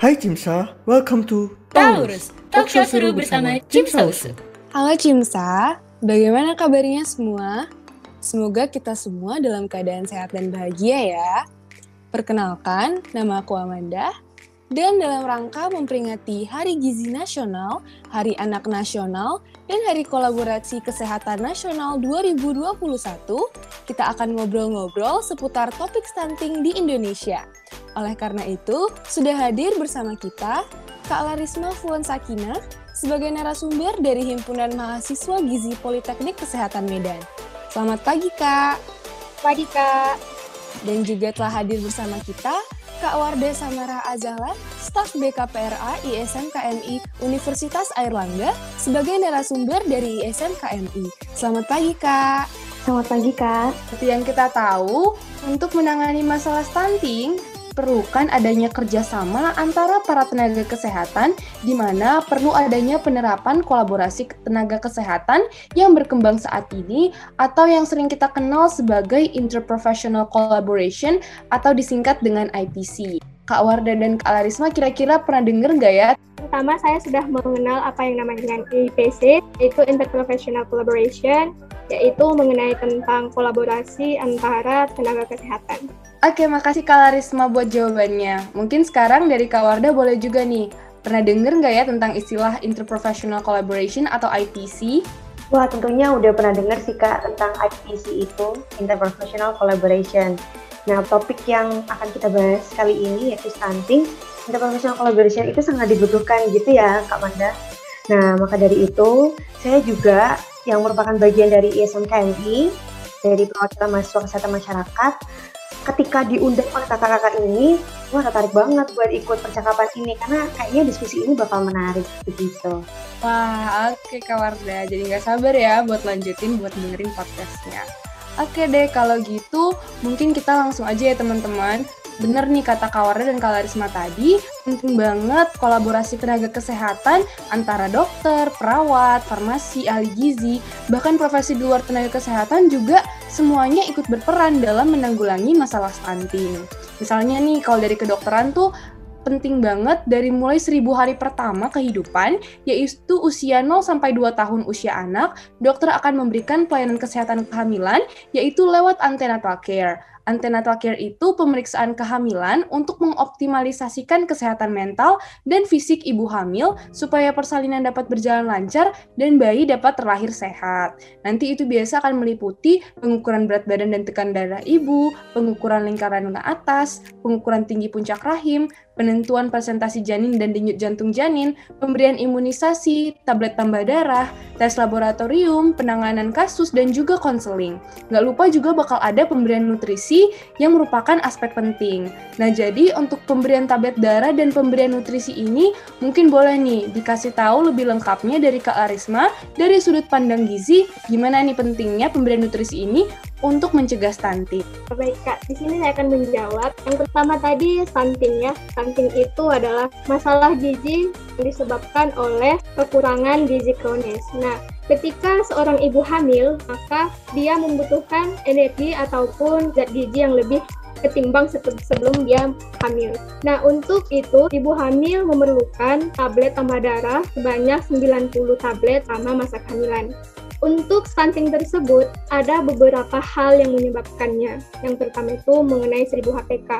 Hai Cimsa, welcome to Taurus, talk show seru bersama Cimsaus. Halo Cimsa, bagaimana kabarnya semua? Semoga kita semua dalam keadaan sehat dan bahagia ya. Perkenalkan, nama aku Amanda, dan dalam rangka memperingati Hari Gizi Nasional, Hari Anak Nasional, dan Hari Kolaborasi Kesehatan Nasional 2021, kita akan ngobrol-ngobrol seputar topik stunting di Indonesia. Oleh karena itu, sudah hadir bersama kita Kak Larisma Fuan Sakina sebagai narasumber dari Himpunan Mahasiswa Gizi Politeknik Kesehatan Medan. Selamat pagi, Kak. Pagi, Kak. Dan juga telah hadir bersama kita Kak Warda Samara Azahla, staf BKPRA ISM KMI Universitas Airlangga sebagai narasumber dari ISM KMI. Selamat pagi, Kak. Selamat pagi, Kak. Seperti yang kita tahu, untuk menangani masalah stunting, diperlukan adanya kerjasama antara para tenaga kesehatan, di mana perlu adanya penerapan kolaborasi tenaga kesehatan yang berkembang saat ini, atau yang sering kita kenal sebagai interprofessional collaboration atau disingkat dengan IPC. Kak Warda dan Kak Larisma kira-kira pernah dengar nggak ya? Pertama, saya sudah mengenal apa yang namanya dengan IPC, yaitu Interprofessional Collaboration, yaitu mengenai tentang kolaborasi antara tenaga kesehatan. Oke, makasih Kak Larisma buat jawabannya. Mungkin sekarang dari Kak Warda boleh juga nih, pernah denger nggak ya tentang istilah Interprofessional Collaboration atau IPC? Wah, tentunya udah pernah denger sih Kak tentang IPC itu, Interprofessional Collaboration. Nah, topik yang akan kita bahas kali ini yaitu stunting. Interprofessional Collaboration itu sangat dibutuhkan gitu ya Kak Manda. Nah, maka dari itu, saya juga yang merupakan bagian dari ISM KMI, dari perwakilan mahasiswa kesehatan masyarakat, ketika diundang oleh kakak-kakak ini, wah tertarik banget buat ikut percakapan ini karena kayaknya diskusi ini bakal menarik begitu. Wah, oke okay, Kak Warda. Jadi nggak sabar ya buat lanjutin buat dengerin podcastnya. Oke deh, kalau gitu mungkin kita langsung aja ya teman-teman bener nih kata Kawarda dan Kalarisma tadi, penting banget kolaborasi tenaga kesehatan antara dokter, perawat, farmasi, ahli gizi, bahkan profesi di luar tenaga kesehatan juga semuanya ikut berperan dalam menanggulangi masalah stunting. Misalnya nih, kalau dari kedokteran tuh penting banget dari mulai seribu hari pertama kehidupan, yaitu usia 0 sampai 2 tahun usia anak, dokter akan memberikan pelayanan kesehatan kehamilan, yaitu lewat antenatal care. Antenatal care itu pemeriksaan kehamilan untuk mengoptimalisasikan kesehatan mental dan fisik ibu hamil supaya persalinan dapat berjalan lancar dan bayi dapat terlahir sehat. Nanti itu biasa akan meliputi pengukuran berat badan dan tekanan darah ibu, pengukuran lingkaran ke atas, pengukuran tinggi puncak rahim, penentuan presentasi janin dan denyut jantung janin, pemberian imunisasi, tablet tambah darah, tes laboratorium, penanganan kasus, dan juga konseling. Nggak lupa juga bakal ada pemberian nutrisi yang merupakan aspek penting. Nah, jadi untuk pemberian tablet darah dan pemberian nutrisi ini mungkin boleh nih dikasih tahu lebih lengkapnya dari Kak Arisma dari sudut pandang gizi, gimana nih pentingnya pemberian nutrisi ini untuk mencegah stunting? Baik Kak, di sini saya akan menjawab. Yang pertama tadi stunting ya. Stunting itu adalah masalah gizi yang disebabkan oleh kekurangan gizi kronis. Nah, ketika seorang ibu hamil, maka dia membutuhkan energi ataupun zat gizi yang lebih ketimbang sebelum dia hamil. Nah, untuk itu ibu hamil memerlukan tablet tambah darah sebanyak 90 tablet selama masa kehamilan. Untuk stunting tersebut, ada beberapa hal yang menyebabkannya. Yang pertama itu mengenai 1000 HPK.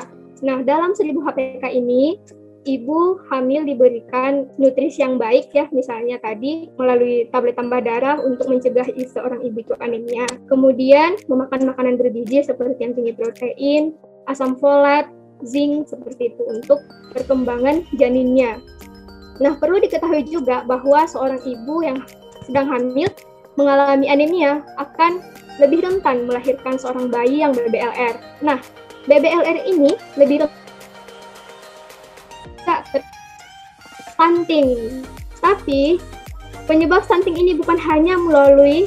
Nah, dalam 1000 HPK ini, ibu hamil diberikan nutrisi yang baik ya, misalnya tadi melalui tablet tambah darah untuk mencegah seorang ibu itu anemia. Kemudian memakan makanan bergizi seperti yang tinggi protein, asam folat, zinc seperti itu untuk perkembangan janinnya. Nah, perlu diketahui juga bahwa seorang ibu yang sedang hamil mengalami anemia akan lebih rentan melahirkan seorang bayi yang BBLR. Nah, BBLR ini lebih stunting. Tapi penyebab stunting ini bukan hanya melalui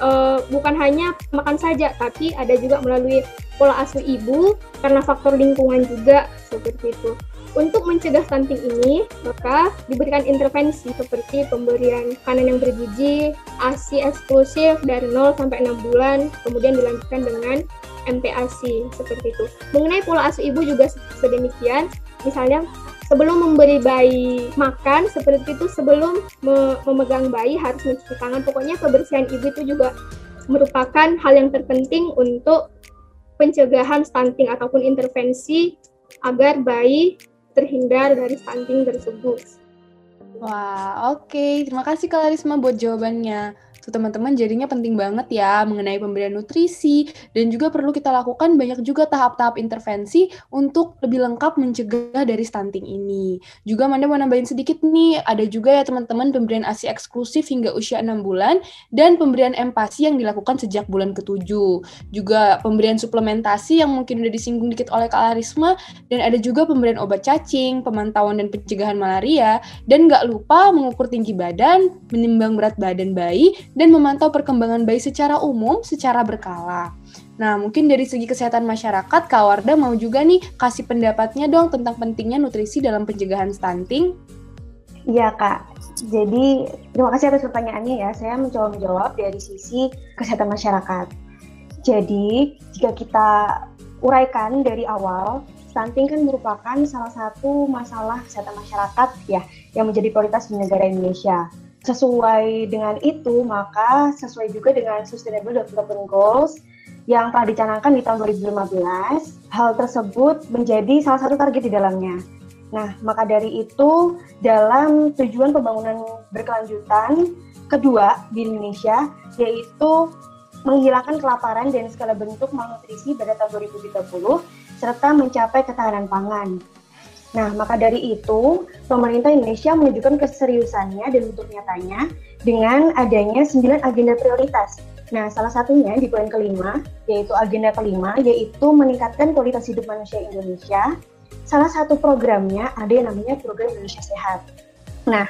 uh, bukan hanya makan saja, tapi ada juga melalui pola asuh ibu karena faktor lingkungan juga seperti itu. Untuk mencegah stunting ini, maka diberikan intervensi seperti pemberian makanan yang bergizi, ASI eksklusif dari 0 sampai 6 bulan, kemudian dilanjutkan dengan MPASI seperti itu. Mengenai pola asuh ibu juga sedemikian, misalnya sebelum memberi bayi makan seperti itu sebelum me memegang bayi harus mencuci tangan pokoknya kebersihan ibu itu juga merupakan hal yang terpenting untuk pencegahan stunting ataupun intervensi agar bayi terhindar dari stunting tersebut. Wah, oke. Okay. Terima kasih Kak Larisma buat jawabannya. So, teman-teman jadinya penting banget ya mengenai pemberian nutrisi dan juga perlu kita lakukan banyak juga tahap-tahap intervensi untuk lebih lengkap mencegah dari stunting ini. Juga Manda mau nambahin sedikit nih, ada juga ya teman-teman pemberian ASI eksklusif hingga usia 6 bulan dan pemberian empasi yang dilakukan sejak bulan ke-7. Juga pemberian suplementasi yang mungkin udah disinggung dikit oleh Kak Larisma dan ada juga pemberian obat cacing, pemantauan dan pencegahan malaria dan nggak lupa mengukur tinggi badan, menimbang berat badan bayi dan memantau perkembangan bayi secara umum secara berkala. Nah, mungkin dari segi kesehatan masyarakat, Kak Warda mau juga nih kasih pendapatnya dong tentang pentingnya nutrisi dalam pencegahan stunting. Iya, Kak. Jadi, terima kasih atas pertanyaannya ya. Saya mencoba menjawab dari sisi kesehatan masyarakat. Jadi, jika kita uraikan dari awal, stunting kan merupakan salah satu masalah kesehatan masyarakat ya yang menjadi prioritas di negara Indonesia sesuai dengan itu, maka sesuai juga dengan Sustainable Development Goals yang telah dicanangkan di tahun 2015, hal tersebut menjadi salah satu target di dalamnya. Nah, maka dari itu, dalam tujuan pembangunan berkelanjutan kedua di Indonesia, yaitu menghilangkan kelaparan dan segala bentuk malnutrisi pada tahun 2030, serta mencapai ketahanan pangan. Nah, maka dari itu, pemerintah Indonesia menunjukkan keseriusannya dan bentuk nyatanya dengan adanya sembilan agenda prioritas. Nah, salah satunya di poin kelima, yaitu agenda kelima, yaitu meningkatkan kualitas hidup manusia Indonesia. Salah satu programnya ada yang namanya Program Indonesia Sehat. Nah,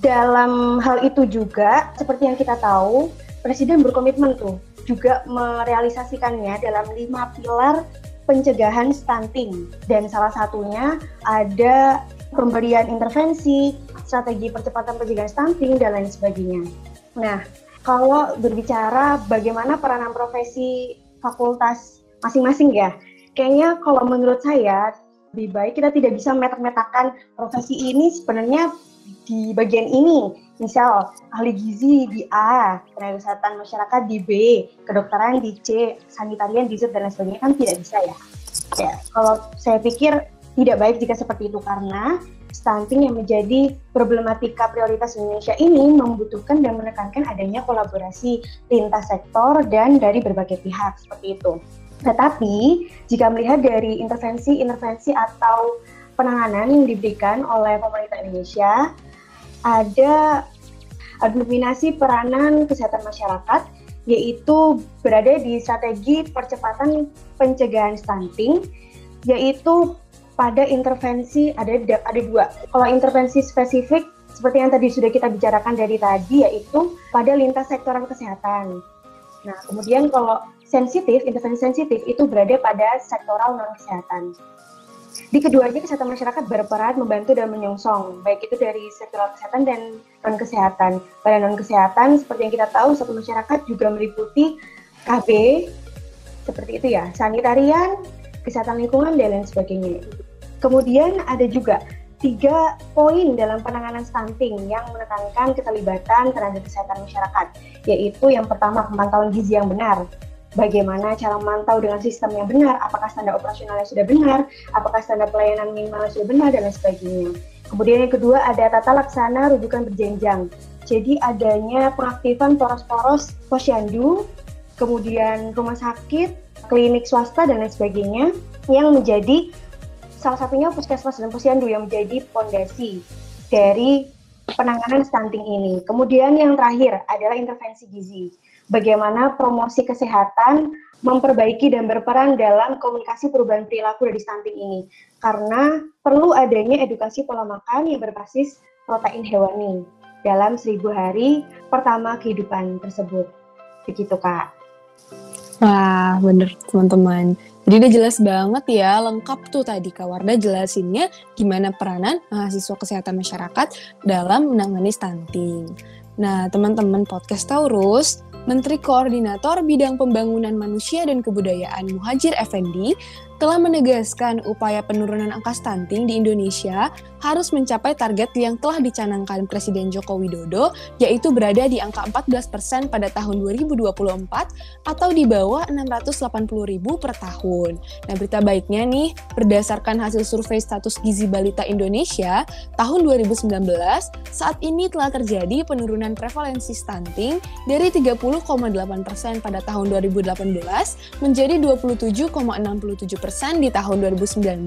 dalam hal itu juga, seperti yang kita tahu, Presiden berkomitmen tuh juga merealisasikannya dalam lima pilar pencegahan stunting dan salah satunya ada pemberian intervensi, strategi percepatan pencegahan stunting dan lain sebagainya. Nah, kalau berbicara bagaimana peranan profesi fakultas masing-masing ya, kayaknya kalau menurut saya lebih baik kita tidak bisa metak-metakan profesi ini sebenarnya di bagian ini. Misal ahli gizi di A, tenaga kesehatan masyarakat di B, kedokteran di C, sanitarian di Z dan lain sebagainya kan tidak bisa ya. Ya, kalau saya pikir tidak baik jika seperti itu karena stunting yang menjadi problematika prioritas Indonesia ini membutuhkan dan menekankan adanya kolaborasi lintas sektor dan dari berbagai pihak seperti itu. Tetapi jika melihat dari intervensi-intervensi atau penanganan yang diberikan oleh pemerintah Indonesia, ada dominasi peranan kesehatan masyarakat yaitu berada di strategi percepatan pencegahan stunting yaitu pada intervensi ada ada dua. Kalau intervensi spesifik seperti yang tadi sudah kita bicarakan dari tadi yaitu pada lintas sektoral kesehatan. Nah, kemudian kalau sensitif, intervensi sensitif itu berada pada sektoral non kesehatan. Di keduanya kesehatan masyarakat berperan membantu dan menyongsong, baik itu dari sektor kesehatan dan non kesehatan. Pada non kesehatan, seperti yang kita tahu, satu masyarakat juga meliputi KB, seperti itu ya, sanitarian, kesehatan lingkungan dan lain sebagainya. Kemudian ada juga tiga poin dalam penanganan stunting yang menekankan keterlibatan tenaga kesehatan masyarakat, yaitu yang pertama pemantauan gizi yang benar, bagaimana cara memantau dengan sistem yang benar, apakah standar operasionalnya sudah benar, apakah standar pelayanan minimalnya sudah benar, dan lain sebagainya. Kemudian yang kedua ada tata laksana rujukan berjenjang. Jadi adanya pengaktifan poros-poros posyandu, kemudian rumah sakit, klinik swasta, dan lain sebagainya yang menjadi salah satunya puskesmas dan posyandu yang menjadi fondasi dari penanganan stunting ini. Kemudian yang terakhir adalah intervensi gizi bagaimana promosi kesehatan memperbaiki dan berperan dalam komunikasi perubahan perilaku dari stunting ini. Karena perlu adanya edukasi pola makan yang berbasis protein hewani dalam seribu hari pertama kehidupan tersebut. Begitu, Kak. Wah, bener teman-teman. Jadi udah jelas banget ya, lengkap tuh tadi Kak Warda jelasinnya gimana peranan mahasiswa kesehatan masyarakat dalam menangani stunting. Nah, teman-teman podcast Taurus, Menteri Koordinator Bidang Pembangunan Manusia dan Kebudayaan Muhajir Effendi telah menegaskan upaya penurunan angka stunting di Indonesia harus mencapai target yang telah dicanangkan Presiden Joko Widodo, yaitu berada di angka 14% pada tahun 2024 atau di bawah 680 ribu per tahun. Nah, berita baiknya nih, berdasarkan hasil survei status gizi balita Indonesia tahun 2019, saat ini telah terjadi penurunan prevalensi stunting dari 30,8% pada tahun 2018 menjadi 27,67% persen di tahun 2019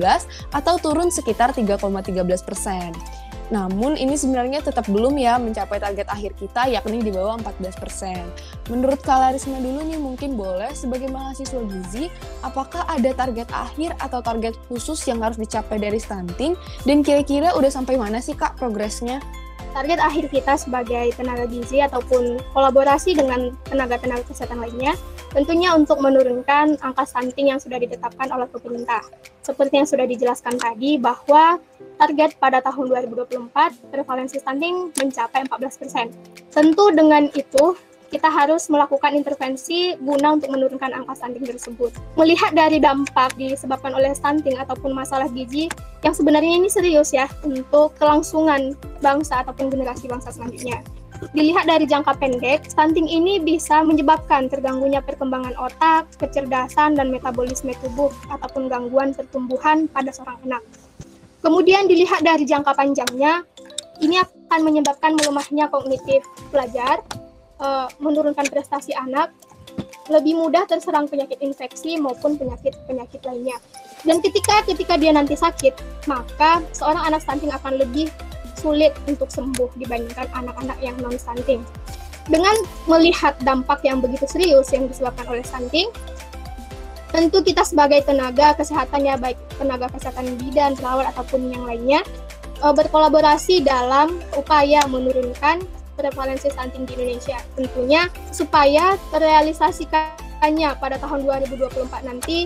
atau turun sekitar 3,13 persen. Namun ini sebenarnya tetap belum ya mencapai target akhir kita yakni di bawah 14%. Menurut Kalarisma dulu nih mungkin boleh sebagai mahasiswa gizi, apakah ada target akhir atau target khusus yang harus dicapai dari stunting dan kira-kira udah sampai mana sih Kak progresnya? target akhir kita sebagai tenaga gizi ataupun kolaborasi dengan tenaga-tenaga kesehatan lainnya tentunya untuk menurunkan angka stunting yang sudah ditetapkan oleh pemerintah. Seperti yang sudah dijelaskan tadi bahwa target pada tahun 2024 prevalensi stunting mencapai 14%. Tentu dengan itu kita harus melakukan intervensi guna untuk menurunkan angka stunting tersebut. Melihat dari dampak disebabkan oleh stunting ataupun masalah gizi yang sebenarnya ini serius ya untuk kelangsungan bangsa ataupun generasi bangsa selanjutnya. Dilihat dari jangka pendek, stunting ini bisa menyebabkan terganggunya perkembangan otak, kecerdasan, dan metabolisme tubuh ataupun gangguan pertumbuhan pada seorang anak. Kemudian dilihat dari jangka panjangnya, ini akan menyebabkan melemahnya kognitif pelajar, uh, menurunkan prestasi anak, lebih mudah terserang penyakit infeksi maupun penyakit-penyakit lainnya. Dan ketika ketika dia nanti sakit, maka seorang anak stunting akan lebih sulit untuk sembuh dibandingkan anak-anak yang non stunting. Dengan melihat dampak yang begitu serius yang disebabkan oleh stunting, tentu kita sebagai tenaga kesehatannya baik tenaga kesehatan bidan, perawat ataupun yang lainnya eh, berkolaborasi dalam upaya menurunkan prevalensi stunting di Indonesia. Tentunya supaya terrealisasikannya pada tahun 2024 nanti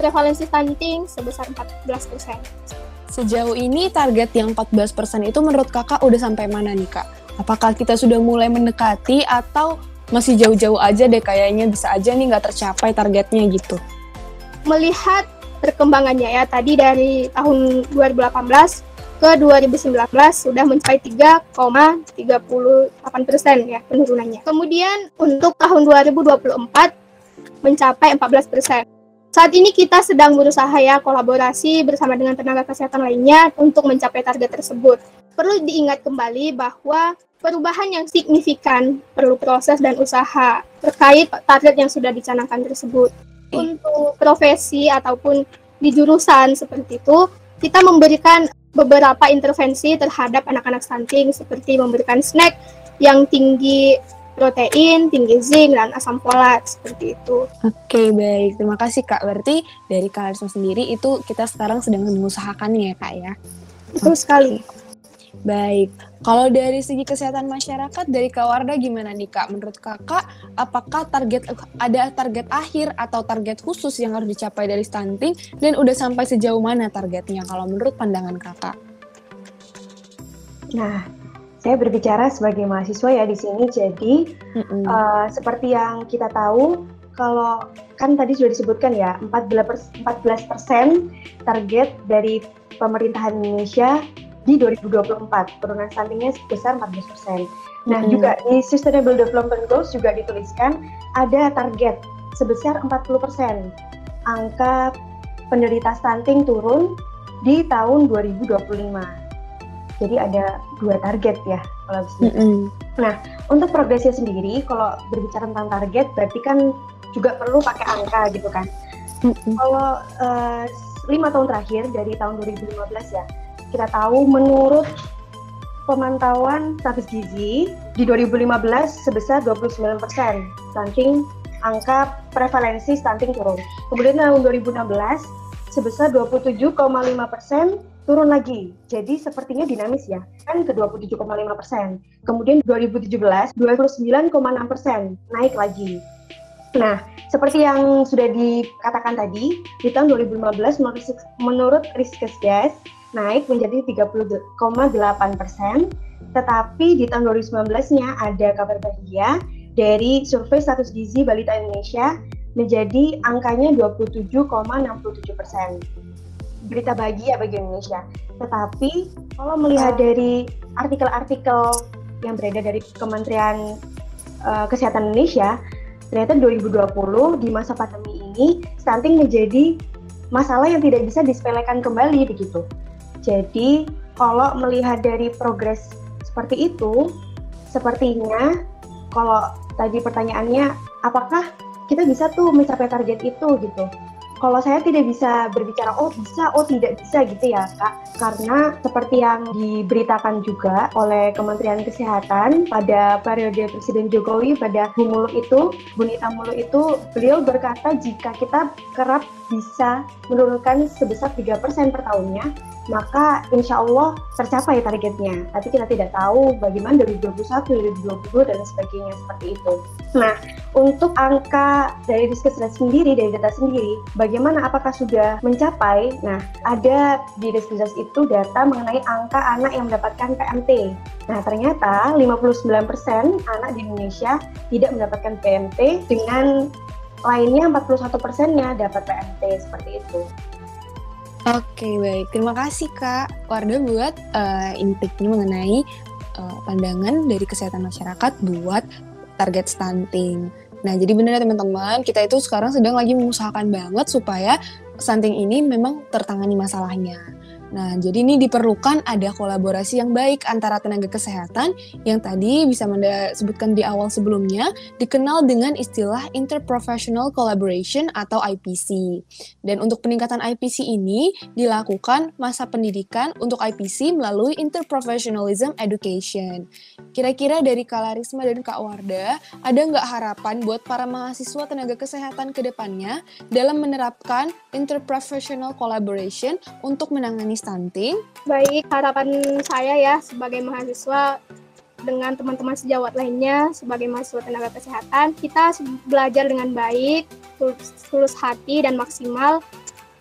prevalensi stunting sebesar 14%. Sejauh ini target yang 14% itu menurut kakak udah sampai mana nih kak? Apakah kita sudah mulai mendekati atau masih jauh-jauh aja deh kayaknya bisa aja nih nggak tercapai targetnya gitu? Melihat perkembangannya ya tadi dari tahun 2018 ke 2019 sudah mencapai 3,38 persen ya penurunannya. Kemudian untuk tahun 2024 mencapai 14 persen. Saat ini kita sedang berusaha ya kolaborasi bersama dengan tenaga kesehatan lainnya untuk mencapai target tersebut. Perlu diingat kembali bahwa perubahan yang signifikan perlu proses dan usaha terkait target yang sudah dicanangkan tersebut. Untuk profesi ataupun di jurusan seperti itu, kita memberikan beberapa intervensi terhadap anak-anak stunting seperti memberikan snack yang tinggi protein, tinggi zinc, dan asam folat seperti itu. Oke, baik. Terima kasih Kak. Berarti dari Kak Arisma sendiri itu kita sekarang sedang mengusahakannya ya Kak ya? Betul sekali. Baik, kalau dari segi kesehatan masyarakat dari Kak Warda gimana nih Kak? Menurut Kakak, apakah target ada target akhir atau target khusus yang harus dicapai dari stunting dan udah sampai sejauh mana targetnya kalau menurut pandangan Kakak? Nah, saya berbicara sebagai mahasiswa ya di sini. Jadi mm -mm. Uh, seperti yang kita tahu, kalau kan tadi sudah disebutkan ya 14 persen target dari pemerintahan Indonesia di 2024 penurunan stuntingnya sebesar 14 persen. Nah hmm. juga di Sustainable Development Goals juga dituliskan ada target sebesar 40 persen angka penderita stunting turun di tahun 2025. Jadi ada dua target ya kalau di Mm Nah untuk progresnya sendiri kalau berbicara tentang target berarti kan juga perlu pakai angka gitu kan. Mm Kalau uh, lima tahun terakhir dari tahun 2015 ya kita tahu menurut pemantauan status gizi di 2015 sebesar 29 persen, stunting angka prevalensi stunting turun. Kemudian tahun 2016 sebesar 27,5 persen turun lagi. Jadi sepertinya dinamis ya, kan ke 27,5 persen. Kemudian 2017 29,6 persen naik lagi. Nah, seperti yang sudah dikatakan tadi, di tahun 2015 menurut, menurut Riskesdas naik menjadi 30,8 persen. Tetapi di tahun 2019-nya ada kabar bahagia dari survei status gizi balita Indonesia menjadi angkanya 27,67 persen. Berita bahagia bagi Indonesia. Tetapi kalau melihat dari artikel-artikel yang beredar dari Kementerian uh, Kesehatan Indonesia, ternyata 2020 di masa pandemi ini stunting menjadi masalah yang tidak bisa disepelekan kembali begitu. Jadi kalau melihat dari progres seperti itu, sepertinya kalau tadi pertanyaannya apakah kita bisa tuh mencapai target itu gitu. Kalau saya tidak bisa berbicara oh bisa oh tidak bisa gitu ya kak. Karena seperti yang diberitakan juga oleh Kementerian Kesehatan pada periode Presiden Jokowi pada Bumulu itu Bunita Mulu itu beliau berkata jika kita kerap bisa menurunkan sebesar 3% per tahunnya maka insya Allah tercapai targetnya. Tapi kita tidak tahu bagaimana dari 2021, 2022 dan sebagainya seperti itu. Nah, untuk angka dari Diskesdas sendiri, dari data sendiri, bagaimana apakah sudah mencapai? Nah, ada di Diskesdas itu data mengenai angka anak yang mendapatkan PMT. Nah, ternyata 59% anak di Indonesia tidak mendapatkan PMT dengan lainnya 41 persennya dapat PMT seperti itu. Oke, baik. Terima kasih Kak Warda buat uh, intiknya mengenai uh, pandangan dari kesehatan masyarakat buat target stunting. Nah, jadi benar ya teman-teman, kita itu sekarang sedang lagi mengusahakan banget supaya stunting ini memang tertangani masalahnya. Nah, jadi ini diperlukan ada kolaborasi yang baik antara tenaga kesehatan yang tadi bisa Manda sebutkan di awal sebelumnya dikenal dengan istilah interprofessional collaboration atau IPC. Dan untuk peningkatan IPC ini dilakukan masa pendidikan untuk IPC melalui interprofessionalism education. Kira-kira dari Kak Larisma dan Kak Warda, ada nggak harapan buat para mahasiswa tenaga kesehatan ke depannya dalam menerapkan interprofessional collaboration untuk menangani stunting? Baik, harapan saya ya sebagai mahasiswa dengan teman-teman sejawat lainnya sebagai mahasiswa tenaga kesehatan, kita belajar dengan baik, tulus hati dan maksimal.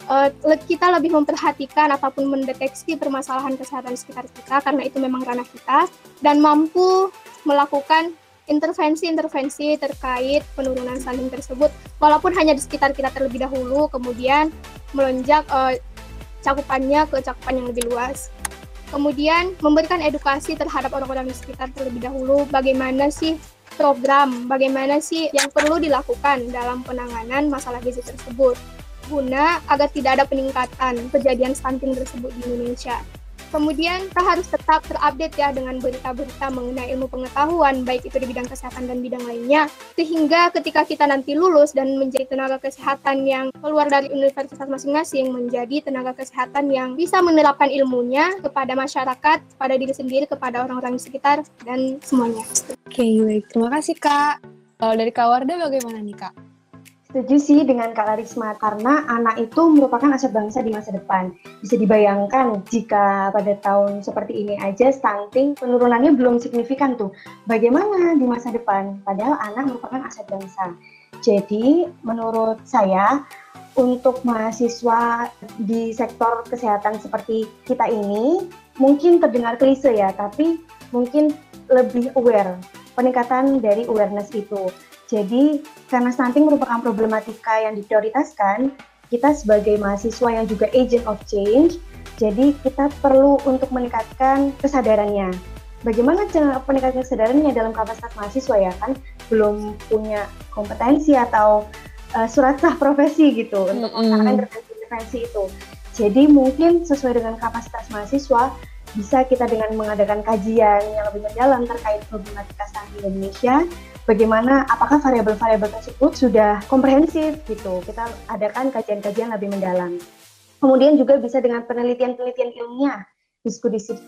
Uh, kita lebih memperhatikan ataupun mendeteksi permasalahan kesehatan sekitar kita karena itu memang ranah kita dan mampu melakukan intervensi-intervensi terkait penurunan stunting tersebut walaupun hanya di sekitar kita terlebih dahulu kemudian melonjak uh, cakupannya ke cakupan yang lebih luas. Kemudian memberikan edukasi terhadap orang-orang di sekitar terlebih dahulu bagaimana sih program, bagaimana sih yang perlu dilakukan dalam penanganan masalah gizi tersebut guna agar tidak ada peningkatan kejadian stunting tersebut di Indonesia. Kemudian kita harus tetap terupdate ya dengan berita-berita mengenai ilmu pengetahuan, baik itu di bidang kesehatan dan bidang lainnya, sehingga ketika kita nanti lulus dan menjadi tenaga kesehatan yang keluar dari universitas masing-masing, menjadi tenaga kesehatan yang bisa menerapkan ilmunya kepada masyarakat, pada diri sendiri, kepada orang-orang di sekitar, dan semuanya. Oke, baik. Terima kasih, Kak. Kalau dari Kak Warda bagaimana nih, Kak? Setuju sih dengan Kak Larisma, karena anak itu merupakan aset bangsa di masa depan. Bisa dibayangkan jika pada tahun seperti ini aja stunting penurunannya belum signifikan tuh. Bagaimana di masa depan? Padahal anak merupakan aset bangsa. Jadi menurut saya untuk mahasiswa di sektor kesehatan seperti kita ini mungkin terdengar klise ya, tapi mungkin lebih aware peningkatan dari awareness itu jadi karena stunting merupakan problematika yang diprioritaskan, kita sebagai mahasiswa yang juga agent of change, jadi kita perlu untuk meningkatkan kesadarannya. Bagaimana cara peningkatan kesadarannya dalam kapasitas mahasiswa ya kan belum punya kompetensi atau uh, surat sah profesi gitu untuk melaksanakan intervensi itu. Jadi mungkin sesuai dengan kapasitas mahasiswa bisa kita dengan mengadakan kajian yang lebih mendalam terkait problematika stunting di Indonesia bagaimana apakah variabel-variabel tersebut sudah komprehensif gitu. Kita adakan kajian-kajian lebih mendalam. Kemudian juga bisa dengan penelitian-penelitian ilmiah,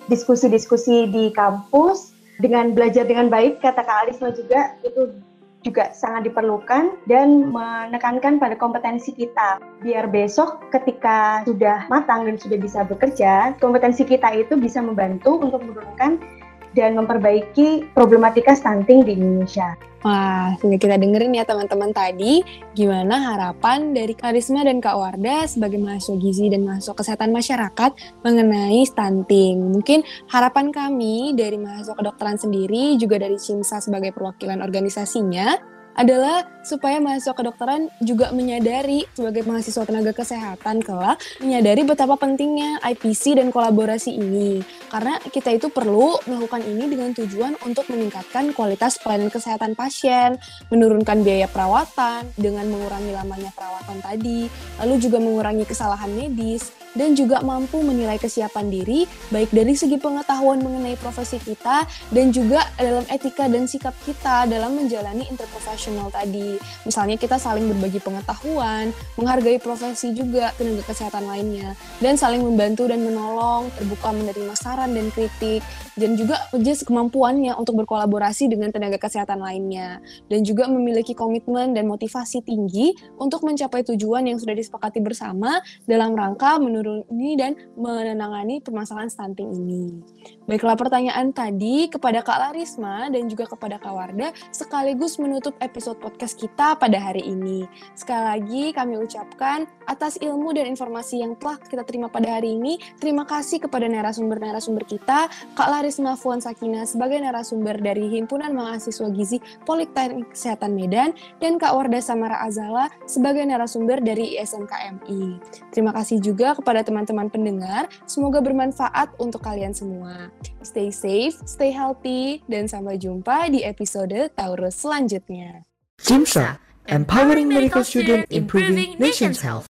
diskusi-diskusi di kampus, dengan belajar dengan baik, kata Kak Arisma juga, itu juga sangat diperlukan dan menekankan pada kompetensi kita. Biar besok ketika sudah matang dan sudah bisa bekerja, kompetensi kita itu bisa membantu untuk menurunkan dan memperbaiki problematika stunting di Indonesia. Wah, sudah kita dengerin ya teman-teman tadi gimana harapan dari Karisma dan Kak Warda sebagai mahasiswa gizi dan mahasiswa kesehatan masyarakat mengenai stunting. Mungkin harapan kami dari mahasiswa kedokteran sendiri juga dari CIMSA sebagai perwakilan organisasinya adalah supaya mahasiswa kedokteran juga menyadari sebagai mahasiswa tenaga kesehatan kelak menyadari betapa pentingnya IPC dan kolaborasi ini. Karena kita itu perlu melakukan ini dengan tujuan untuk meningkatkan kualitas pelayanan kesehatan pasien, menurunkan biaya perawatan dengan mengurangi lamanya perawatan tadi, lalu juga mengurangi kesalahan medis, dan juga mampu menilai kesiapan diri baik dari segi pengetahuan mengenai profesi kita dan juga dalam etika dan sikap kita dalam menjalani interprofesional tadi. Misalnya kita saling berbagi pengetahuan, menghargai profesi juga tenaga kesehatan lainnya, dan saling membantu dan menolong, terbuka menerima saran dan kritik, dan juga just kemampuannya untuk berkolaborasi dengan tenaga kesehatan lainnya, dan juga memiliki komitmen dan motivasi tinggi untuk mencapai tujuan yang sudah disepakati bersama dalam rangka menuruni dan menangani permasalahan stunting ini. Baiklah pertanyaan tadi kepada Kak Larisma dan juga kepada Kak Warda sekaligus menutup episode podcast kita pada hari ini. Sekali lagi kami ucapkan atas ilmu dan informasi yang telah kita terima pada hari ini, terima kasih kepada narasumber-narasumber kita, Kak Larisma Fuan Sakina sebagai narasumber dari Himpunan Mahasiswa Gizi Politeknik Kesehatan Medan dan Kak Warda Samara Azala sebagai narasumber dari ISMKMI. Terima kasih juga kepada kepada teman-teman pendengar. Semoga bermanfaat untuk kalian semua. Stay safe, stay healthy, dan sampai jumpa di episode Taurus selanjutnya. Jimsa, empowering medical student, improving nation's health.